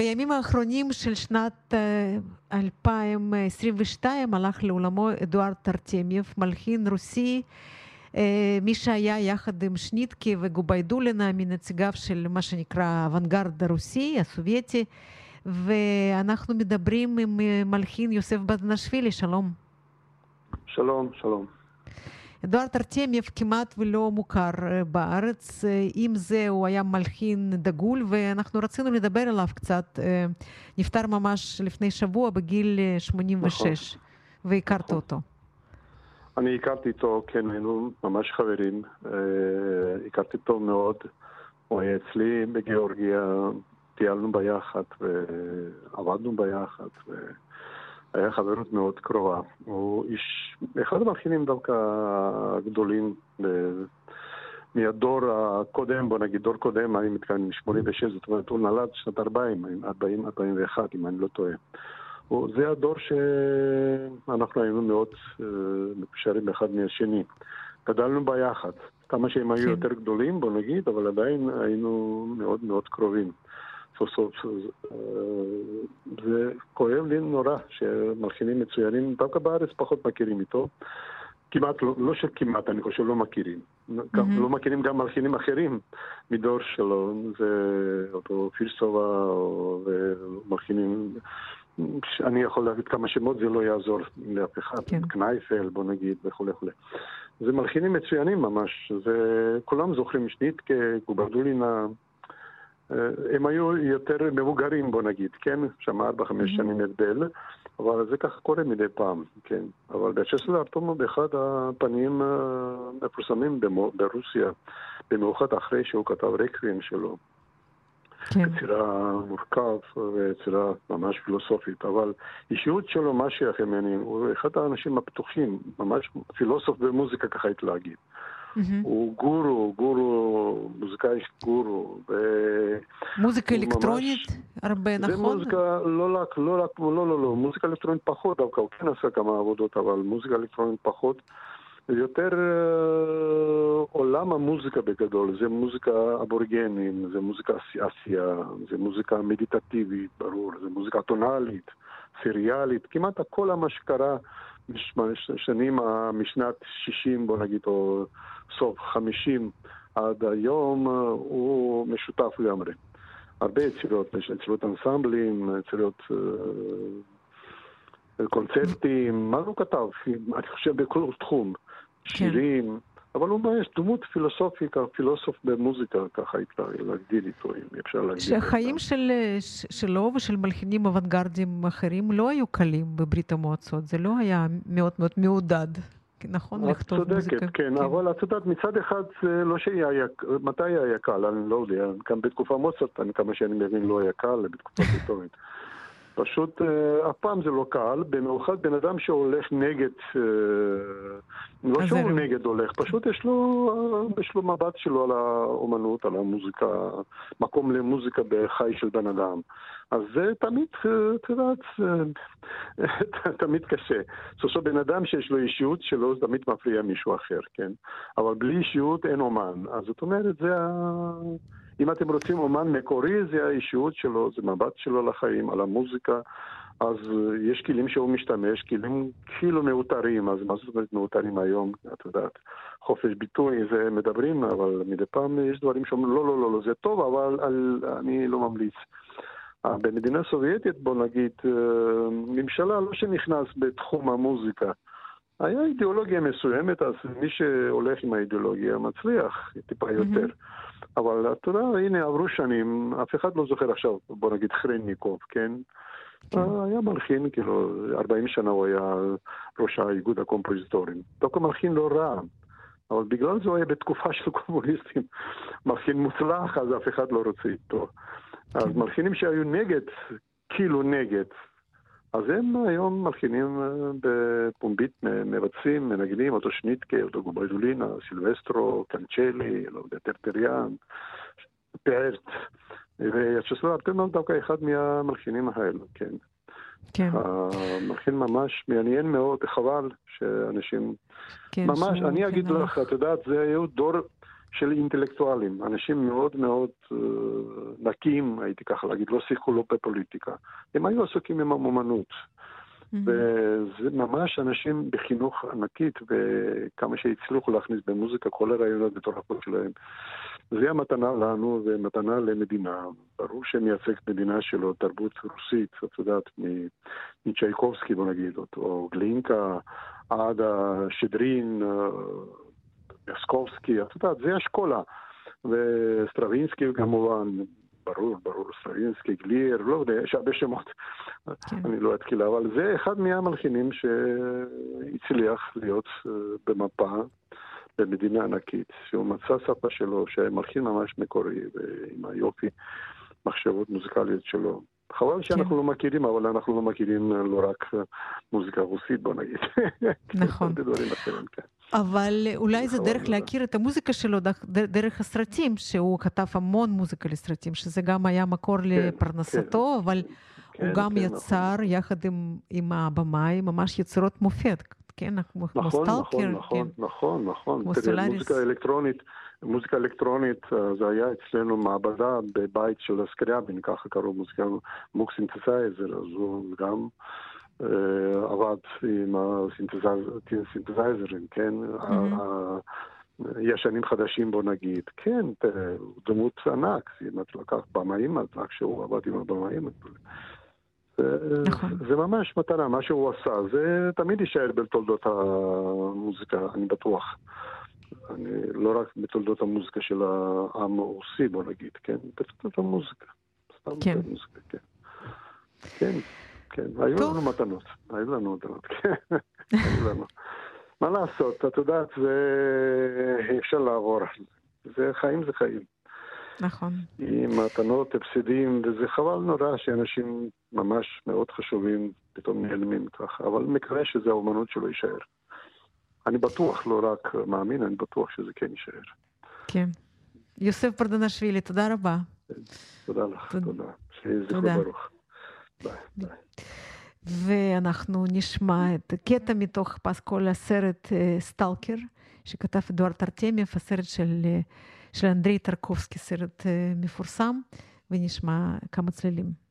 [SPEAKER 2] בימים האחרונים של שנת 2022 הלך לעולמו אדוארד טרטמיев, מלחין רוסי, מי שהיה יחד עם שניטקי וגוביידולנה מנציגיו של מה שנקרא האוונגרד הרוסי, הסובייטי, ואנחנו מדברים עם מלחין יוסף בדנשווילי, שלום.
[SPEAKER 5] שלום, שלום.
[SPEAKER 2] אדוארד ארטמיев כמעט ולא מוכר בארץ, עם זה הוא היה מלחין דגול ואנחנו רצינו לדבר עליו קצת. נפטר ממש לפני שבוע בגיל 86, נכון. והכרת נכון. אותו.
[SPEAKER 5] אני הכרתי אותו, כן, היינו ממש חברים. הכרתי אותו מאוד. הוא היה אצלי בגיאורגיה, טיילנו ביחד ועבדנו ביחד. ו... היה חברות מאוד קרובה. הוא איש, אחד המלחינים דווקא הגדולים מהדור הקודם, בוא נגיד דור קודם, אני מתכוון מ-86, זאת אומרת הוא נולד שנת 40, 40, 41 אם אני לא טועה. זה הדור שאנחנו היינו מאוד uh, מקושרים אחד מהשני. גדלנו ביחד. כמה שהם היו כן. יותר גדולים, בוא נגיד, אבל עדיין היינו מאוד מאוד קרובים. סוף סוף. זה כואב לי נורא שמלחינים מצוינים, דווקא בארץ פחות מכירים איתו. כמעט, לא, לא שכמעט, אני חושב לא מכירים. Mm-hmm. לא מכירים גם מלחינים אחרים מדור שלו, זה אותו פירסובה ומלחינים, אני יכול להגיד כמה שמות, זה לא יעזור לאף אחד, כן. קנייפל בוא נגיד וכולי וכולי. זה מלחינים מצוינים ממש, וכולם זוכרים שנית כגוברדולינה. אה, הם היו יותר מבוגרים, בוא נגיד, כן? שם ארבע, חמש שנים הבדל, אבל זה ככה קורה מדי פעם, כן? אבל בצ'סלר ארטומו באחד הפנים המפורסמים ברוסיה, במיוחד אחרי שהוא כתב רקווים שלו. כן. יצירה מורכב ויצירה ממש פילוסופית, אבל אישיות שלו, מה שייך ממני, הוא אחד האנשים הפתוחים, ממש פילוסוף במוזיקה ככה הייתי להגיד. Mm-hmm. הוא גורו, גורו, מוזיקאי גורו. ו...
[SPEAKER 2] מוזיקה אלקטרונית? ממש... הרבה, נכון?
[SPEAKER 5] זה מוזיקה, לא רק, לא רק, לא, לא, לא, מוזיקה אלקטרונית פחות דווקא, הוא כן עשה כמה עבודות, אבל מוזיקה אלקטרונית פחות. יותר uh, עולם המוזיקה בגדול, זה מוזיקה אבורגנים, זה מוזיקה עשייה, זה מוזיקה מדיטטיבית, ברור, זה מוזיקה טונאלית, סריאלית, כמעט הכל מה שקרה בשנים משנת 60, בוא נגיד, או סוף 50 עד היום, הוא משותף לגמרי. הרבה יצירות, יצירות אנסמבלים, יצירות אה, קונצרטים, מה הוא כתב? אני חושב בכל תחום. כן. שירים, אבל הוא ממש דמות פילוסופית, פילוסוף במוזיקה, ככה אפשר להגדיל איתו, אם אפשר להגדיל.
[SPEAKER 2] שהחיים של, שלו ושל מלחינים אוונגרדים אחרים לא היו קלים בברית המועצות, זה לא היה מאוד מאוד מעודד. נכון, לכתוב
[SPEAKER 5] צודקת,
[SPEAKER 2] מוזיקה.
[SPEAKER 5] כן, כן, אבל את יודעת, מצד אחד זה לא שהיה, מתי היה קל, אני לא יודע, גם בתקופה מוצרט, כמה שאני מבין, לא היה קל, בתקופה היסטורית. פשוט אה, אף פעם זה לא קל, במיוחד בן אדם שהולך נגד, אה, לא שהוא. נגד הולך, פשוט יש לו, יש לו מבט שלו על האומנות, על המוזיקה, מקום למוזיקה בחי של בן אדם. אז זה תמיד, אה, את יודעת, תמיד קשה. סוף בן אדם שיש לו אישיות שלו, זה תמיד מפריע מישהו אחר, כן? אבל בלי אישיות אין אומן. אז זאת אומרת, זה ה... אם אתם רוצים אומן מקורי, זה האישיות שלו, זה מבט שלו לחיים, על המוזיקה. אז יש כלים שהוא משתמש, כלים כאילו מאותרים, אז מה זאת אומרת מאותרים היום? את יודעת, חופש ביטוי, זה מדברים, אבל מדי פעם יש דברים שאומרים, לא, לא, לא, לא, זה טוב, אבל על, אני לא ממליץ. במדינה סובייטית, בוא נגיד, אה, ממשלה לא שנכנס בתחום המוזיקה. היה אידיאולוגיה מסוימת, אז מי שהולך עם האידיאולוגיה מצליח טיפה יותר. Mm-hmm. אבל אתה יודע, הנה עברו שנים, אף אחד לא זוכר עכשיו, בוא נגיד חרניקוב, כן? כן. היה מלחין, כאילו, 40 שנה הוא היה ראש האיגוד הקומפוזיטורים. דווקא מלחין לא רע, אבל בגלל זה הוא היה בתקופה של קומוניסטים. מלחין מוצלח, אז אף אחד לא רוצה איתו. אז כן. מלחינים שהיו נגד, כאילו נגד, אז הם היום מלחינים אה, בפומבית, מבצעים, מנגנים, אותו שניטקה, אותו גוביידולינה, סילבסטרו, קנצ'לי, לא יודע, טרטריאן, פרט, ויצ'סלו ארטלמן דווקא אחד מהמלחינים האלו, כן. כן. המלחין ממש מעניין מאוד, חבל שאנשים... כן, ממש, אני אגיד לך, את יודעת, זה היו דור של אינטלקטואלים, אנשים מאוד מאוד uh, נקיים, הייתי ככה להגיד, לא שיחקו לא בפוליטיקה. הם היו עסוקים עם המומנות. Mm-hmm. וזה ממש אנשים בחינוך ענקית, וכמה שהצליחו להכניס במוזיקה כל הרעיונות מטורפות שלהם. זה המתנה לנו ומתנה למדינה. ברור שמייצגת מדינה שלו, תרבות רוסית, את יודעת, מצ'ייקובסקי בוא נגיד, או גלינקה עד שצ'דרין, מיאסקובסקי, את יודעת, זה אסכולה. וסטרווינסקי כמובן, ברור, ברור, סטרווינסקי, גלייר, לא יודע, יש הרבה שמות, כן. אני לא אתחיל, אבל זה אחד מהמלחינים שהצליח להיות במפה במדינה ענקית, שהוא מצא שפה שלו, שהיה מלחין ממש מקורי, ועם היופי, מחשבות מוזיקליות שלו. חבל כן. שאנחנו לא מכירים, אבל אנחנו לא מכירים לא רק מוזיקה רוסית, בוא נגיד.
[SPEAKER 2] נכון. כן. אבל אולי זה דרך להכיר את המוזיקה שלו דרך הסרטים, שהוא כתב המון מוזיקה לסרטים, שזה גם היה מקור כן, לפרנסתו, כן, אבל הוא גם יצר נכון. יחד עם הבמאי ממש יצירות מופת. כן, כמו
[SPEAKER 5] נכון, סטלקר. נכון, נכון, כן. נכון, נכון. כמו תראה, מוזיקה אלקטרונית, מוזיקה אלקטרונית, אה, זה היה אצלנו מעבדה בבית של הסקריאבין, ככה קראו מוזיקה Moog synthesizer, אז הוא גם אה, עבד עם הסינתסייזרים, כן? ישנים חדשים בוא נגיד, כן, דמות ענק, אם את לקחת במאים, אז רק שהוא עבד עם הבמאים. נכון. זה ממש מטרה, מה שהוא עשה, זה תמיד יישאר בתולדות המוזיקה, אני בטוח. אני, לא רק בתולדות המוזיקה של העם הרוסי, בוא נגיד, כן? בתולדות המוזיקה. כן. מוזיקה, כן. כן, כן. היו טוב. לנו מתנות, היו לנו מתנות, כן. היו לנו. מה לעשות, את יודעת, זה... אפשר לעבור. זה חיים זה חיים.
[SPEAKER 2] נכון.
[SPEAKER 5] עם מתנות, הפסדים, וזה חבל נורא שאנשים ממש מאוד חשובים פתאום נעלמים ככה, אבל מקווה שזה האומנות שלו יישאר. אני בטוח, לא רק מאמין, אני בטוח שזה כן יישאר.
[SPEAKER 2] כן. יוסף פרדנשווילי, תודה רבה.
[SPEAKER 5] תודה לך, תודה. שיהיה זכרו ברוך.
[SPEAKER 2] ואנחנו נשמע את הקטע מתוך פסקול הסרט סטלקר, שכתב אדוארד ארטמיאב, הסרט של... של אנדרי טרקובסקי, סרט מפורסם, ונשמע כמה צלילים.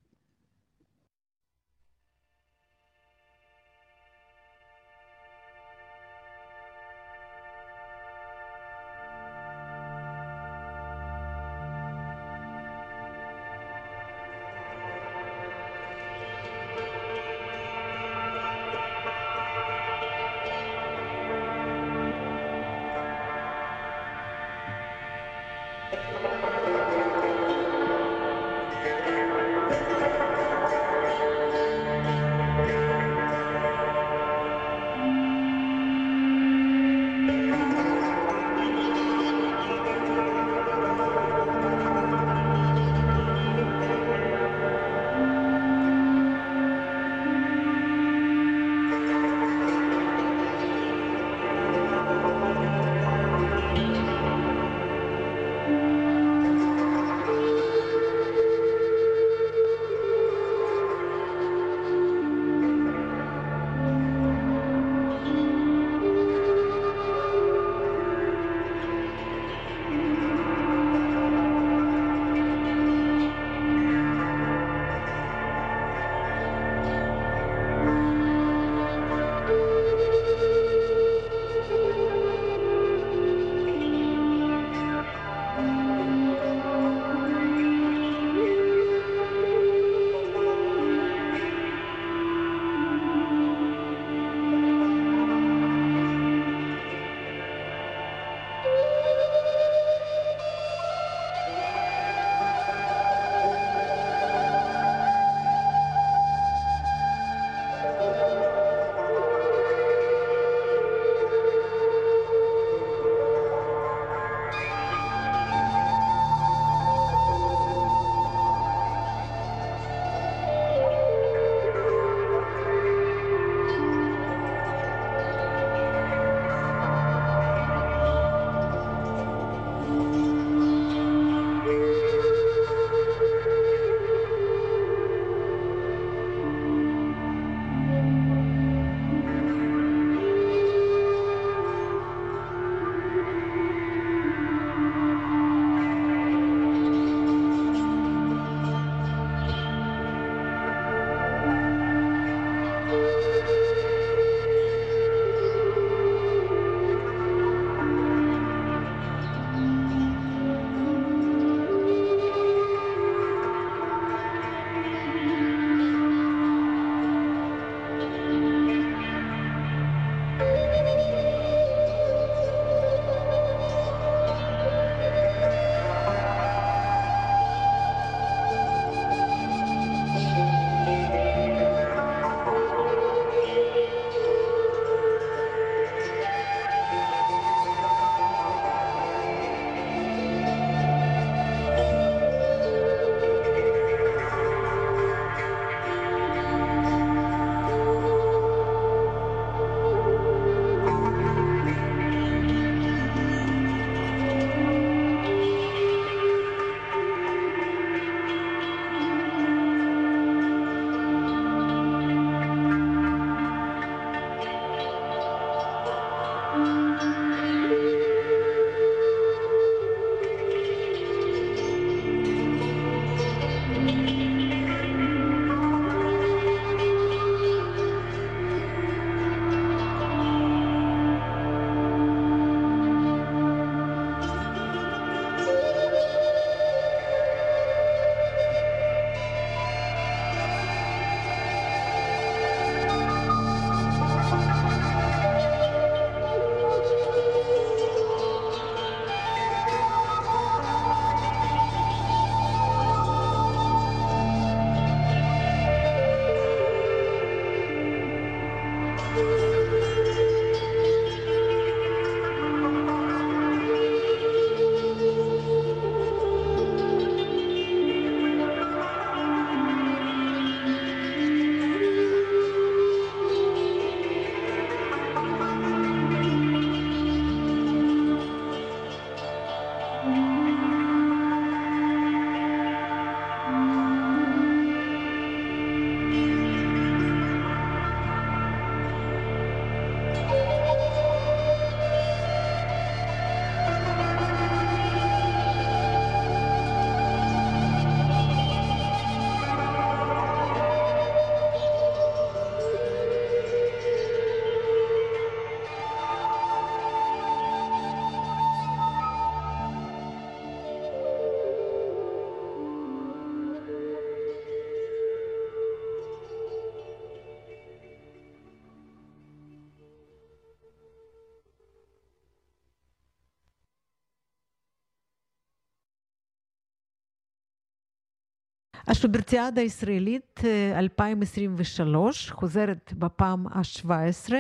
[SPEAKER 2] השוברטיאדה הישראלית 2023 חוזרת בפעם ה-17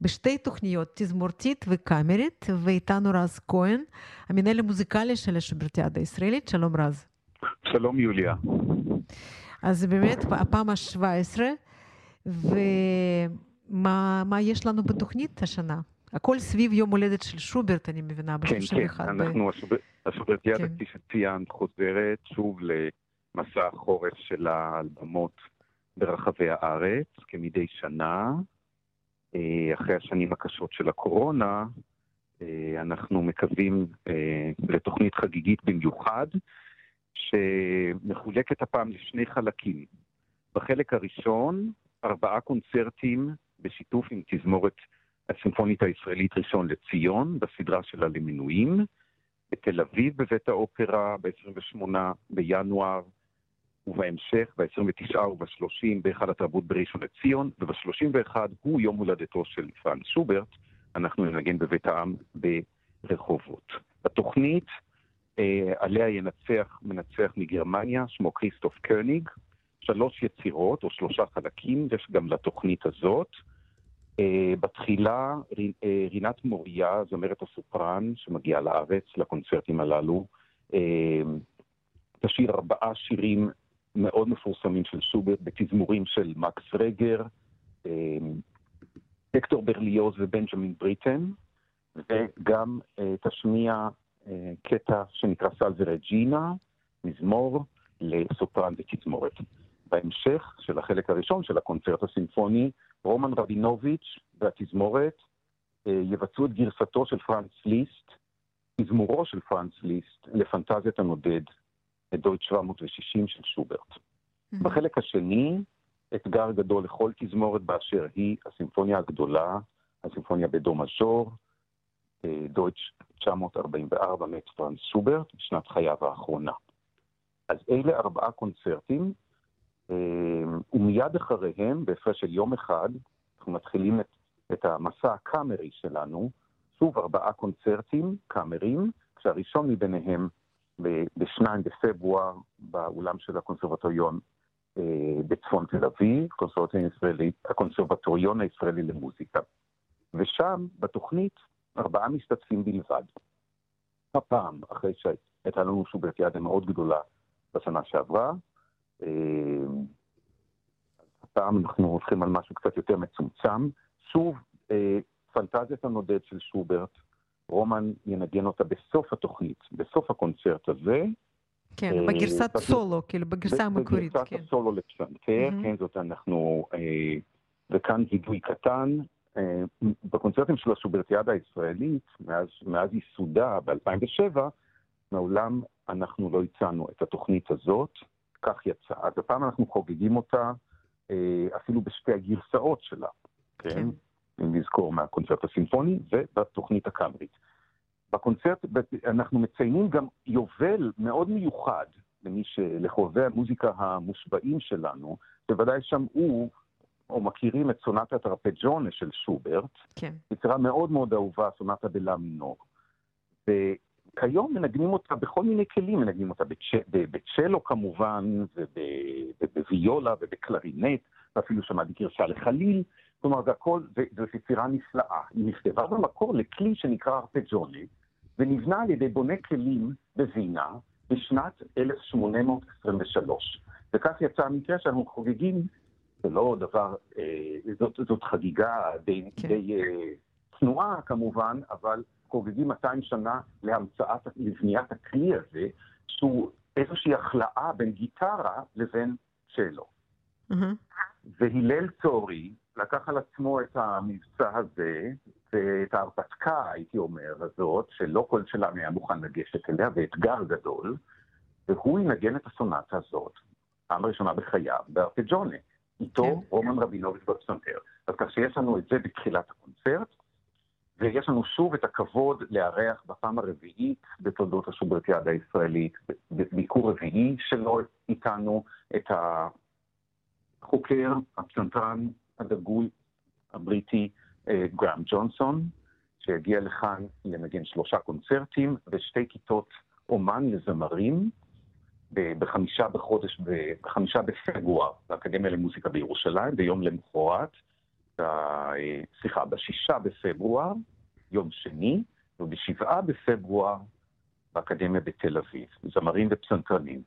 [SPEAKER 2] בשתי תוכניות, תזמורתית וקאמרית, ואיתנו רז כהן, המנהל המוזיקלי של השוברטיאדה הישראלית. שלום רז.
[SPEAKER 6] שלום יוליה.
[SPEAKER 2] אז באמת, הפעם ה-17, ומה יש לנו בתוכנית השנה? הכל סביב יום הולדת של שוברט, אני מבינה,
[SPEAKER 6] ב-31. כן, כן, אנחנו, השוברטיאדה, כן. כפי שציינת, חוזרת שוב למסע החורף של האלבמות ברחבי הארץ, כמדי שנה. אה, אחרי השנים הקשות של הקורונה, אה, אנחנו מקווים אה, לתוכנית חגיגית במיוחד, שמחולקת הפעם לשני חלקים. בחלק הראשון, ארבעה קונצרטים בשיתוף עם תזמורת הסימפונית הישראלית ראשון לציון, בסדרה שלה למינויים, בתל אביב בבית האופרה ב-28 בינואר, ובהמשך ב-29 וב-30 בהיכל התרבות בראשון לציון, וב-31 הוא יום הולדתו של פרנס שוברט, אנחנו ננגן בבית העם ברחובות. בתוכנית אה, עליה ינצח מנצח מגרמניה, שמו כריסטוף קרניג, שלוש יצירות או שלושה חלקים, יש גם לתוכנית הזאת. אה, בתחילה אה, רינת מוריה, זמרת הסופרן, שמגיעה לארץ לקונצרטים הללו, אה, תשאיר ארבעה שירים מאוד מפורסמים של שוברט בתזמורים של מקס רגר, הקטור ברליוז ובנג'מין בריטן, וגם תשמיע קטע שנקרא סל ורג'ינה, מזמור לסופרן ותזמורת. בהמשך של החלק הראשון של הקונצרט הסימפוני, רומן רבינוביץ' והתזמורת אה, יבצעו את גרסתו של פרנץ ליסט, תזמורו של פרנץ ליסט לפנטזיית הנודד, דויט 760 של שוברט. Mm-hmm. בחלק השני, אתגר גדול לכל תזמורת באשר היא, הסימפוניה הגדולה, הסימפוניה בדו מז'ור, אה, דויטש 944 מאת פרנס שוברט, בשנת חייו האחרונה. אז אלה ארבעה קונצרטים אמ, ומיד אחריהם, בהפרש של יום אחד, אנחנו מתחילים את, את המסע הקאמרי שלנו, שוב ארבעה קונצרטים קאמרים, כשהראשון מביניהם ב-2 בפברואר באולם של הקונסרבטוריון אה, בצפון תל אביב, הקונסרבטוריון הישראלי למוזיקה. ושם, בתוכנית, ארבעה משתתפים בלבד. הפעם, אחרי שהייתה לנו שוברטיאדה מאוד גדולה בשנה שעברה, אה, הפעם אנחנו הולכים על משהו קצת יותר מצומצם. שוב, אה, פנטזיית הנודד של שוברט, רומן ינגן אותה בסוף התוכנית, בסוף הקונצרט הזה.
[SPEAKER 2] כן, אה, בגרסת סולו, כאילו, בגרסה המקורית.
[SPEAKER 6] בגרסת כן. הסולו לפסנתר, כן, זאת אנחנו, וכאן וידוי קטן, בקונצרטים של השוברטיאדה הישראלית, מאז, מאז ייסודה ב-2007, מעולם אנחנו לא הצענו את התוכנית הזאת. כך יצא. אז הפעם אנחנו חוגגים אותה אה, אפילו בשתי הגרסאות שלה, כן? כן? אם נזכור מהקונצרט הסימפוני ובתוכנית הקאמרית. בקונצרט אנחנו מציינים גם יובל מאוד מיוחד למי שלחובבי המוזיקה המושבעים שלנו, בוודאי שמעו או מכירים את סונטת הרפג'ונה של שוברט, כן. יצירה מאוד מאוד אהובה, סונטה בלה מינור. כיום מנגנים אותה בכל מיני כלים, מנגנים אותה בצ'לו כמובן, ובוויולה ובקלרינט, ואפילו שמעתי גרשה לחליל. כלומר, זה הכל, זו יצירה נפלאה. היא נכתבה במקור לכלי שנקרא ארפג'וני, ונבנה על ידי בונה כלים בווינה בשנת 1823. וכך יצא המקרה שאנחנו חוגגים, זה לא דבר, אה, זאת, זאת חגיגה די, כן. די אה, צנועה כמובן, אבל חוגגים 200 שנה להמצאת, לבניית הכלי הזה, שהוא איזושהי החלאה בין גיטרה לבין צ'לו. Mm-hmm. והלל צורי לקח על עצמו את המבצע הזה, ואת ההרפתקה, הייתי אומר, הזאת, שלא כל שלנו היה מוכן לגשת אליה, ואתגר גדול, והוא ינגן את הסונטה הזאת, פעם ראשונה בחייו, בארפג'ונה. איתו כן. רומן רבינוביץ' בפסנתר. אז כך שיש לנו את זה בתחילת הקונצרט, ויש לנו שוב את הכבוד לארח בפעם הרביעית בתולדות השוברטיאדה הישראלית, ביקור רביעי שלו איתנו, את החוקר, הפסנתרן הדגול הבריטי אה, גראם ג'ונסון, שהגיע לכאן לנגן שלושה קונצרטים ושתי כיתות אומן לזמרים, בחמישה בחודש, בחמישה בפברואר, באקדמיה למוזיקה בירושלים, ביום למחרת, סליחה, בשישה בפברואר, יום שני, ובשבעה בפברואר באקדמיה בתל אביב, זמרים ופסנתרנים.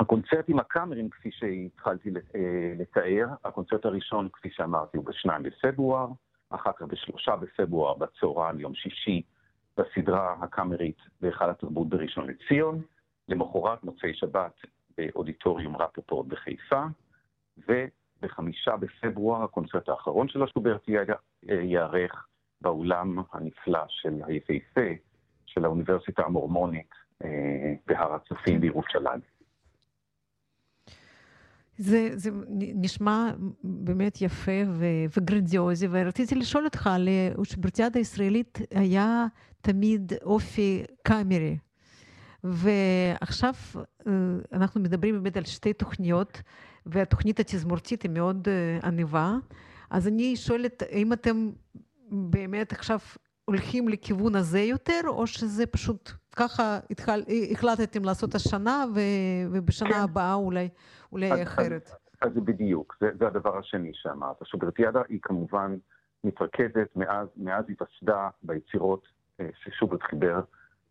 [SPEAKER 6] אמ, הקונצרטים הקאמריים, כפי שהתחלתי אה, לתאר, הקונצרט הראשון, כפי שאמרתי, הוא בשניים בפברואר, אחר כך בשלושה בפברואר בצהריים, יום שישי, בסדרה הקאמרית בהיכל התרבות בראשון לציון, למחרת מוצאי שבת באודיטוריום רפופורט בחיפה, ובחמישה בפברואר הקונצרט האחרון של השוברטי ייערך באולם הנפלא של היפהפה של האוניברסיטה המורמונית אה, בהר הצופים בירושלים.
[SPEAKER 2] זה, זה נשמע באמת יפה ו, וגרנדיוזי, ורציתי לשאול אותך, לאושברטיאדה הישראלית היה תמיד אופי קאמרי, ועכשיו אה, אנחנו מדברים באמת על שתי תוכניות, והתוכנית התזמורתית היא מאוד אה, עניבה, אז אני שואלת, האם אתם באמת עכשיו הולכים לכיוון הזה יותר, או שזה פשוט ככה התחל, החלטתם לעשות השנה, ו, ובשנה כן. הבאה אולי, אולי אז, אחרת?
[SPEAKER 6] אז, אז זה בדיוק, זה, זה הדבר השני שאמרת. שוברטיאדה היא כמובן מתרכזת מאז, מאז היווסדה ביצירות אה, ששוברט חיבר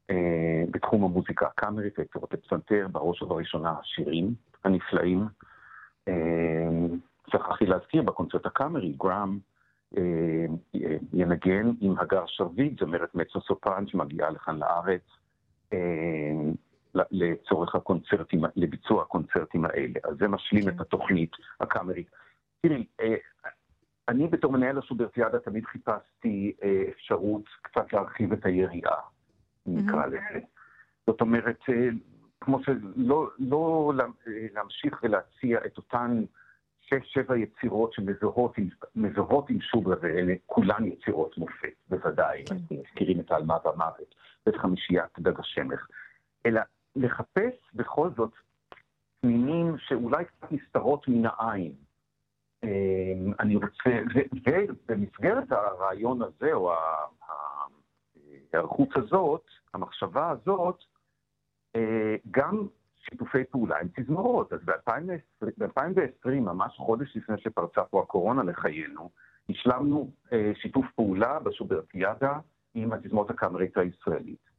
[SPEAKER 6] אה, בתחום המוזיקה הקאמרית, היצירות לפסנתר, בראש ובראשונה השירים הנפלאים. אה, שכחתי להזכיר בקונצרט הקאמרי, גראם, אה, ינגן עם הגר שרביט, זמרת מצו סופרן שמגיעה לכאן לארץ אה, לצורך הקונצרטים, לביצוע הקונצרטים האלה. אז זה משלים את כן. התוכנית הקאמרית. תראי, אה, אני בתור מנהל הסוברטיאדה תמיד חיפשתי אפשרות קצת להרחיב את היריעה, נקרא לזה. זאת אומרת, כמו שלא לא להמשיך ולהציע את אותן שש, שבע יצירות שמזוהות עם, עם שובר, ואלה כולן יצירות מופת, בוודאי, כן. מזכירים את העלמה והמוות, ואת חמישיית דג השמך, אלא לחפש בכל זאת פנינים שאולי קצת נסתרות מן העין. אמ, אני רוצה, ובמסגרת הרעיון הזה, או ההיערכות הזאת, המחשבה הזאת, אה, גם שיתופי פעולה עם תזמורות. אז ב-2020, ממש חודש לפני שפרצה פה הקורונה לחיינו, השלמנו אה, שיתוף פעולה בשוברטיאדה עם התזמורת הקאמרית הישראלית.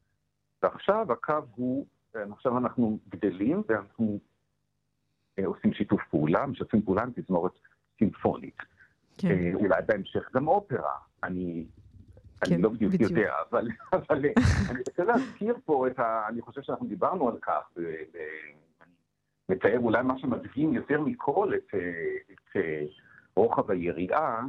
[SPEAKER 6] ועכשיו הקו הוא, אה, עכשיו אנחנו גדלים ואנחנו אה, עושים שיתוף פעולה, משתפים פעולה עם תזמורת סימפונית. כן. אה, אולי בהמשך גם אופרה. אני כן, אני לא בדיוק, בדיוק. יודע, אבל, אבל אני רוצה להזכיר פה את ה... אני חושב שאנחנו דיברנו על כך, מתאר אולי מה שמדגים יותר מכל את, את רוחב היריעה,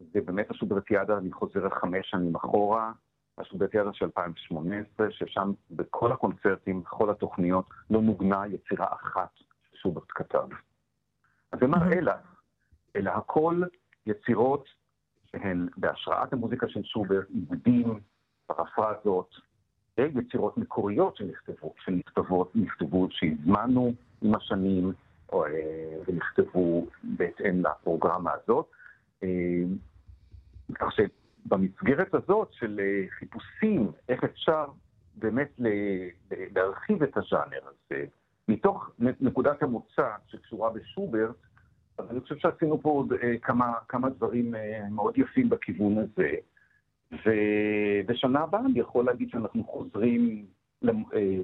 [SPEAKER 6] זה באמת השוברטיאדה, אני חוזר חמש שנים אחורה, השוברטיאדה של 2018, ששם בכל הקונצרטים, בכל התוכניות, לא נוגנה יצירה אחת ששוברט כתב. אז זה מראה לך, אלא הכל יצירות שהן בהשראת המוזיקה של שוברט, עיבודים, פרפרזות, ויצירות מקוריות שנכתבו, שנכתבות, נכתבו, שהזמנו עם השנים, או, אה, ונכתבו בהתאם לפרוגרמה הזאת. אה, כך שבמסגרת הזאת של אה, חיפושים, איך אפשר באמת להרחיב את הז'אנר הזה, מתוך נקודת המוצא שקשורה בשוברט, אז אני חושב שעשינו פה עוד אה, כמה, כמה דברים אה, מאוד יפים בכיוון הזה. ובשנה הבאה אני יכול להגיד שאנחנו חוזרים, אה,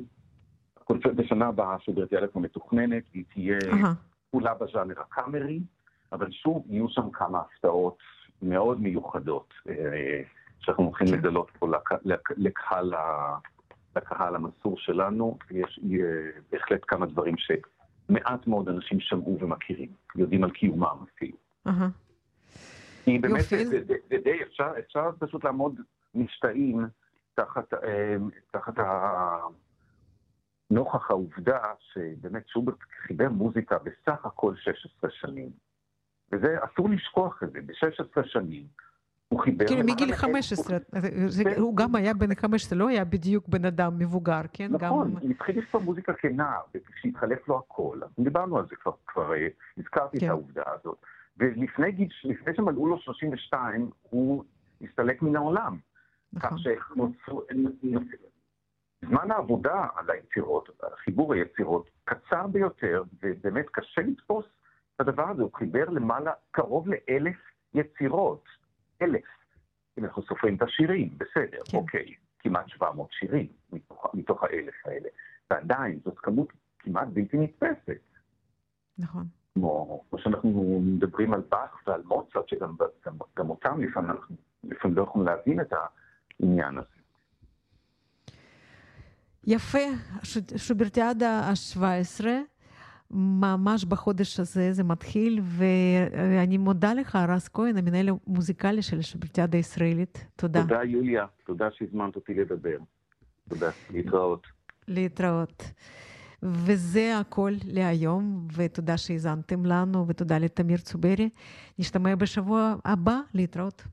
[SPEAKER 6] בשנה הבאה סודרתי אלף המתוכננת, והיא תהיה כולה בז'אנר הקאמרי, אבל שוב יהיו שם כמה הפתעות מאוד מיוחדות, שאנחנו הולכים כן. לגלות פה לקהל, לקהל המסור שלנו. יש בהחלט כמה דברים ש... מעט מאוד אנשים שמעו ומכירים, יודעים על קיומם אפילו. כי באמת, זה, זה, זה די אפשר, אפשר פשוט לעמוד משתאים תחת, אה, תחת ה... נוכח העובדה שבאמת שוברט חיבר מוזיקה בסך הכל 16 שנים. וזה, אסור לשכוח את זה, ב-16 שנים הוא חיבר...
[SPEAKER 2] כאילו מגיל 15, כן. הוא גם היה בן 15, לא היה בדיוק בן אדם מבוגר, כן?
[SPEAKER 6] נכון, הוא התחיל לכתוב מוזיקה כנער, וכשהתחלף לו הכל, דיברנו על זה כבר, כבר אה, הזכרתי את כן. העובדה הזאת. ולפני שמלאו לו 32, הוא הסתלק מן העולם. נכון. זמן העבודה על היצירות, חיבור היצירות, קצר ביותר, ובאמת קשה לתפוס הדבר הזה. הוא חיבר למעלה, קרוב לאלף יצירות. אלף. אם אנחנו סופרים את השירים, בסדר, כן. אוקיי. כמעט 700 שירים מתוך, מתוך האלף האלה. ועדיין, זאת כמות כמעט בלתי נתפסת.
[SPEAKER 2] נכון.
[SPEAKER 6] כמו, כמו שאנחנו מדברים על באך ועל מוצרט, שגם גם, גם אותם לפעמים אנחנו לפעמים לא יכולים להבין את העניין הזה.
[SPEAKER 2] יפה, שוברטיאדה ה-17, ממש בחודש הזה זה מתחיל, ואני מודה לך, רז כהן, המנהל המוזיקלי של השוברטיאדה הישראלית. תודה.
[SPEAKER 6] תודה, יוליה. תודה שהזמנת אותי לדבר. תודה. להתראות.
[SPEAKER 2] להתראות. וזה הכל להיום, ותודה שהאזנתם לנו, ותודה לתמיר צוברי. נשתמע בשבוע הבא, להתראות.